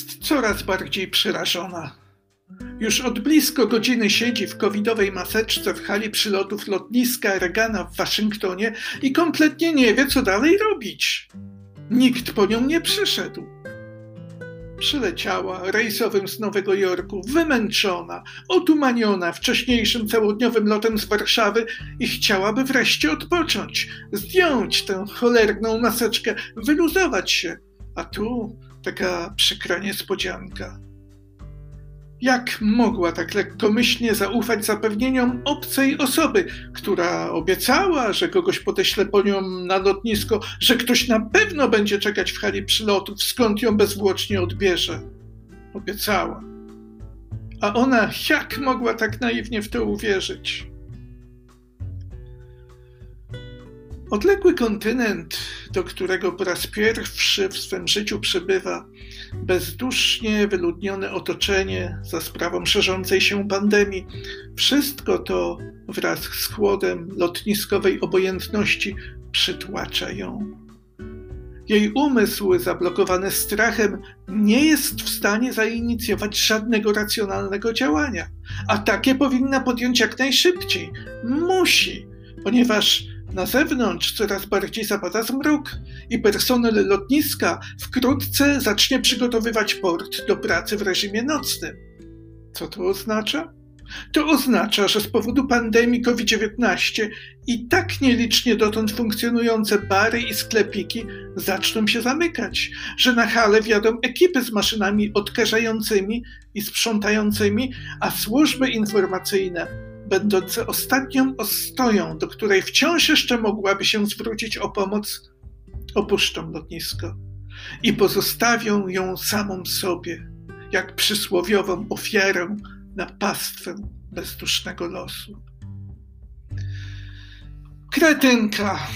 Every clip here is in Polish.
Jest coraz bardziej przerażona. Już od blisko godziny siedzi w covidowej maseczce w hali przylotów lotniska Regana w Waszyngtonie i kompletnie nie wie, co dalej robić. Nikt po nią nie przyszedł. Przyleciała rejsowym z Nowego Jorku, wymęczona, otumaniona wcześniejszym całodniowym lotem z Warszawy i chciałaby wreszcie odpocząć, zdjąć tę cholerną maseczkę, wyluzować się. A tu taka przykra niespodzianka. Jak mogła tak lekkomyślnie zaufać zapewnieniom obcej osoby, która obiecała, że kogoś podeśle po nią na lotnisko, że ktoś na pewno będzie czekać w hali przylotów, skąd ją bezwłocznie odbierze? Obiecała. A ona jak mogła tak naiwnie w to uwierzyć? Odległy kontynent, do którego po raz pierwszy w swym życiu przybywa, bezdusznie wyludnione otoczenie za sprawą szerzącej się pandemii, wszystko to wraz z chłodem lotniskowej obojętności przytłacza ją. Jej umysł, zablokowany strachem, nie jest w stanie zainicjować żadnego racjonalnego działania, a takie powinna podjąć jak najszybciej. Musi, ponieważ na zewnątrz coraz bardziej zapada zmrok i personel lotniska wkrótce zacznie przygotowywać port do pracy w reżimie nocnym. Co to oznacza? To oznacza, że z powodu pandemii COVID-19 i tak nielicznie dotąd funkcjonujące bary i sklepiki zaczną się zamykać, że na hale wjadą ekipy z maszynami odkażającymi i sprzątającymi, a służby informacyjne będące ostatnią ostoją, do której wciąż jeszcze mogłaby się zwrócić o pomoc, opuszczą lotnisko i pozostawią ją samą sobie, jak przysłowiową ofiarę na pastwę bezdusznego losu. Kretynka!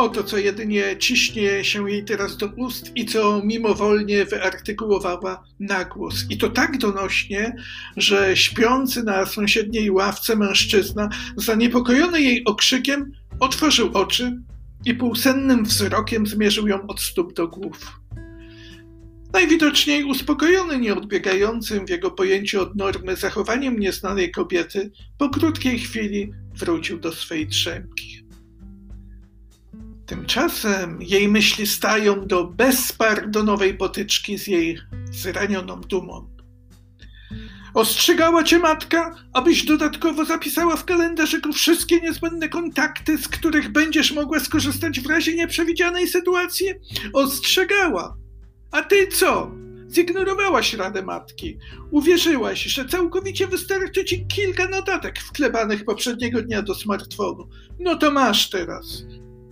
Oto, co jedynie ciśnie się jej teraz do ust i co mimowolnie wyartykułowała na głos. I to tak donośnie, że śpiący na sąsiedniej ławce mężczyzna, zaniepokojony jej okrzykiem, otworzył oczy i półsennym wzrokiem zmierzył ją od stóp do głów. Najwidoczniej uspokojony nieodbiegającym w jego pojęciu od normy zachowaniem nieznanej kobiety, po krótkiej chwili wrócił do swej drzemki. Tymczasem jej myśli stają do bezpardonowej potyczki z jej zranioną dumą. Ostrzegała cię matka, abyś dodatkowo zapisała w kalendarzyku wszystkie niezbędne kontakty, z których będziesz mogła skorzystać w razie nieprzewidzianej sytuacji? Ostrzegała. A ty co? Zignorowałaś radę matki. Uwierzyłaś, że całkowicie wystarczy ci kilka notatek wklebanych poprzedniego dnia do smartfonu. No to masz teraz.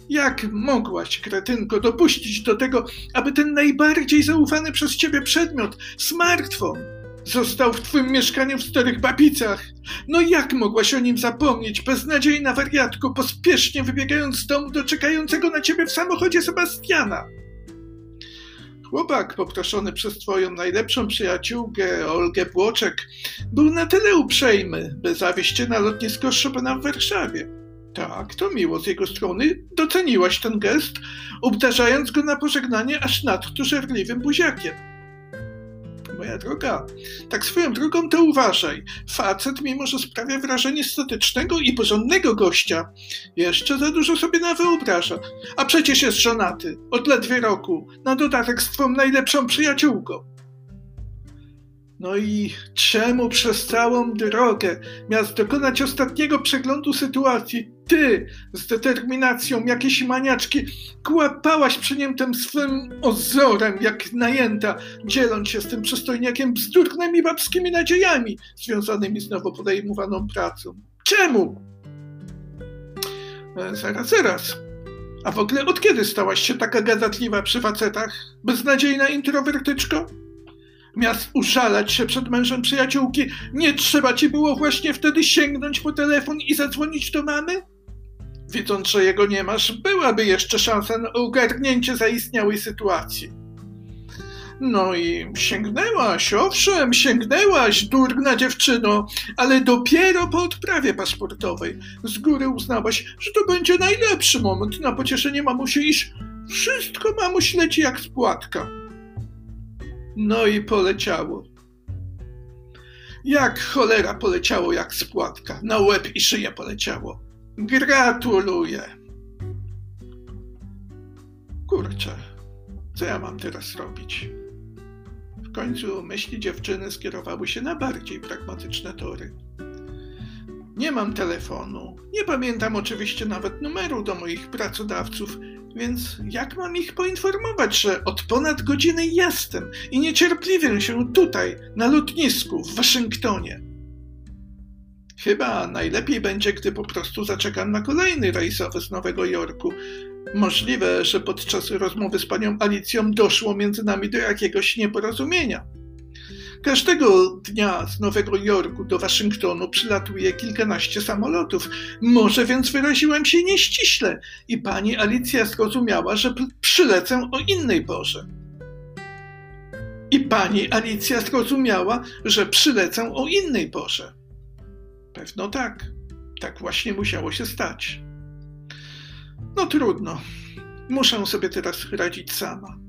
Jak mogłaś, kretynko, dopuścić do tego, aby ten najbardziej zaufany przez ciebie przedmiot, smartfon, został w twym mieszkaniu w Starych Babicach? No jak mogłaś o nim zapomnieć, beznadziejna wariatko, pospiesznie wybiegając z domu do czekającego na ciebie w samochodzie Sebastiana? Chłopak poproszony przez twoją najlepszą przyjaciółkę, Olgę Błoczek, był na tyle uprzejmy, by zawieźć cię na lotnisko Chopina w Warszawie. Tak, to miło z jego strony. Doceniłaś ten gest, obdarzając go na pożegnanie aż nadto żarliwym buziakiem. Moja droga, tak swoją drogą to uważaj. Facet, mimo że sprawia wrażenie statycznego i porządnego gościa, jeszcze za dużo sobie na wyobraża. A przecież jest żonaty, od ledwie roku, na dodatek z twą najlepszą przyjaciółką. No i czemu przez całą drogę miałeś dokonać ostatniego przeglądu sytuacji? Ty z determinacją jakiejś maniaczki kłapałaś przy nim tym swym ozorem jak najęta, dzieląc się z tym przystojniakiem bzdurnymi babskimi nadziejami związanymi z nowo podejmowaną pracą. Czemu? E, zaraz, zaraz. A w ogóle od kiedy stałaś się taka gadatliwa przy facetach? Beznadziejna introwertyczko? Miast użalać się przed mężem przyjaciółki, nie trzeba ci było właśnie wtedy sięgnąć po telefon i zadzwonić do mamy? Widząc, że jego nie masz, byłaby jeszcze szansa na ogarnięcie zaistniałej sytuacji. No i sięgnęłaś, owszem, sięgnęłaś, durna dziewczyno, ale dopiero po odprawie paszportowej. Z góry uznałaś, że to będzie najlepszy moment na pocieszenie mamusi, iż wszystko mamuś leci jak spłatka. No i poleciało. Jak cholera poleciało, jak spłatka. Na łeb i szyję poleciało. Gratuluję. Kurczę, co ja mam teraz robić? W końcu myśli dziewczyny skierowały się na bardziej pragmatyczne tory. Nie mam telefonu, nie pamiętam oczywiście nawet numeru do moich pracodawców, więc jak mam ich poinformować, że od ponad godziny jestem i niecierpliwię się tutaj, na lotnisku w Waszyngtonie? Chyba najlepiej będzie, gdy po prostu zaczekam na kolejny rejsowy z Nowego Jorku. Możliwe, że podczas rozmowy z panią Alicją doszło między nami do jakiegoś nieporozumienia. Każdego dnia z Nowego Jorku do Waszyngtonu przylatuje kilkanaście samolotów. Może więc wyraziłem się nieściśle i pani Alicja zrozumiała, że przylecę o innej porze. I pani Alicja zrozumiała, że przylecę o innej porze. Pewno tak. Tak właśnie musiało się stać. No trudno. Muszę sobie teraz radzić sama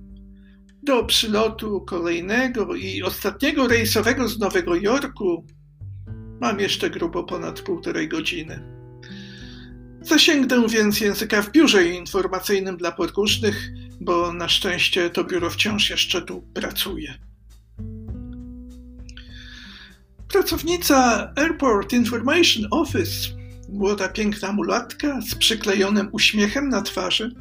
do przylotu kolejnego i ostatniego rejsowego z Nowego Jorku mam jeszcze grubo ponad półtorej godziny. Zasięgnę więc języka w biurze informacyjnym dla podróżnych, bo na szczęście to biuro wciąż jeszcze tu pracuje. Pracownica Airport Information Office, młoda piękna mulatka z przyklejonym uśmiechem na twarzy,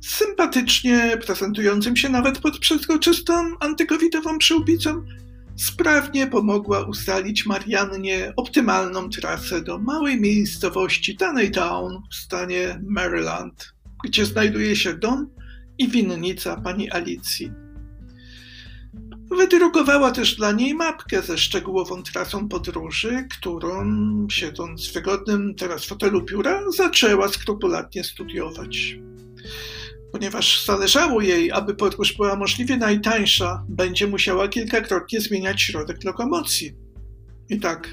sympatycznie prezentującym się nawet pod przezroczystą antykowidową przyłbicą, sprawnie pomogła ustalić Mariannie optymalną trasę do małej miejscowości Town w stanie Maryland, gdzie znajduje się dom i winnica pani Alicji. Wydrukowała też dla niej mapkę ze szczegółową trasą podróży, którą, siedząc w wygodnym teraz fotelu pióra, zaczęła skrupulatnie studiować. Ponieważ zależało jej, aby podróż była możliwie najtańsza, będzie musiała kilkakrotnie zmieniać środek lokomocji. I tak,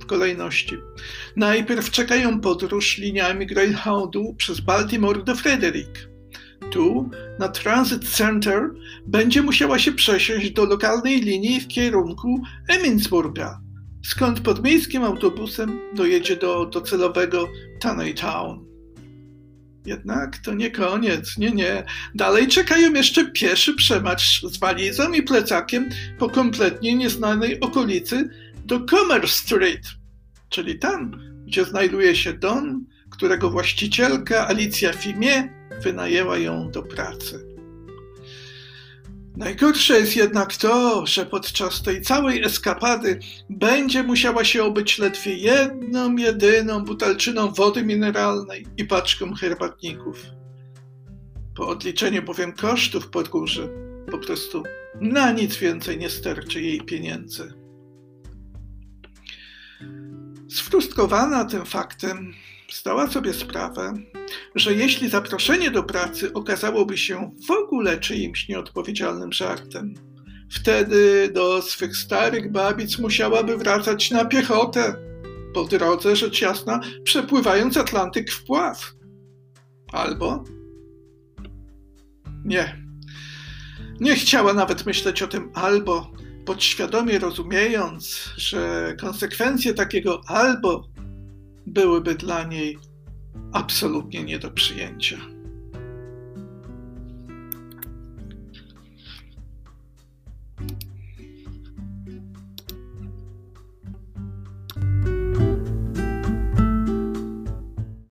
w kolejności. Najpierw czekają podróż liniami Greyhoundu przez Baltimore do Frederick. Tu, na Transit Center, będzie musiała się przesiąść do lokalnej linii w kierunku Eminsburga, skąd podmiejskim autobusem dojedzie do docelowego Town. Jednak to nie koniec, nie, nie. Dalej czekają jeszcze pieszy przemarsz z walizą i plecakiem po kompletnie nieznanej okolicy do Commerce Street, czyli tam, gdzie znajduje się dom, którego właścicielka Alicja Fimie wynajęła ją do pracy. Najgorsze jest jednak to, że podczas tej całej eskapady będzie musiała się obyć ledwie jedną, jedyną butelczyną wody mineralnej i paczką herbatników. Po odliczeniu bowiem kosztów podróży, po prostu na nic więcej nie starczy jej pieniędzy. Sfrustrowana tym faktem, zdała sobie sprawę, że jeśli zaproszenie do pracy okazałoby się w ogóle czyimś nieodpowiedzialnym żartem, wtedy do swych starych babic musiałaby wracać na piechotę, po drodze, rzecz jasna, przepływając Atlantyk w pław. Albo nie. Nie chciała nawet myśleć o tym albo, podświadomie rozumiejąc, że konsekwencje takiego albo byłyby dla niej absolutnie nie do przyjęcia.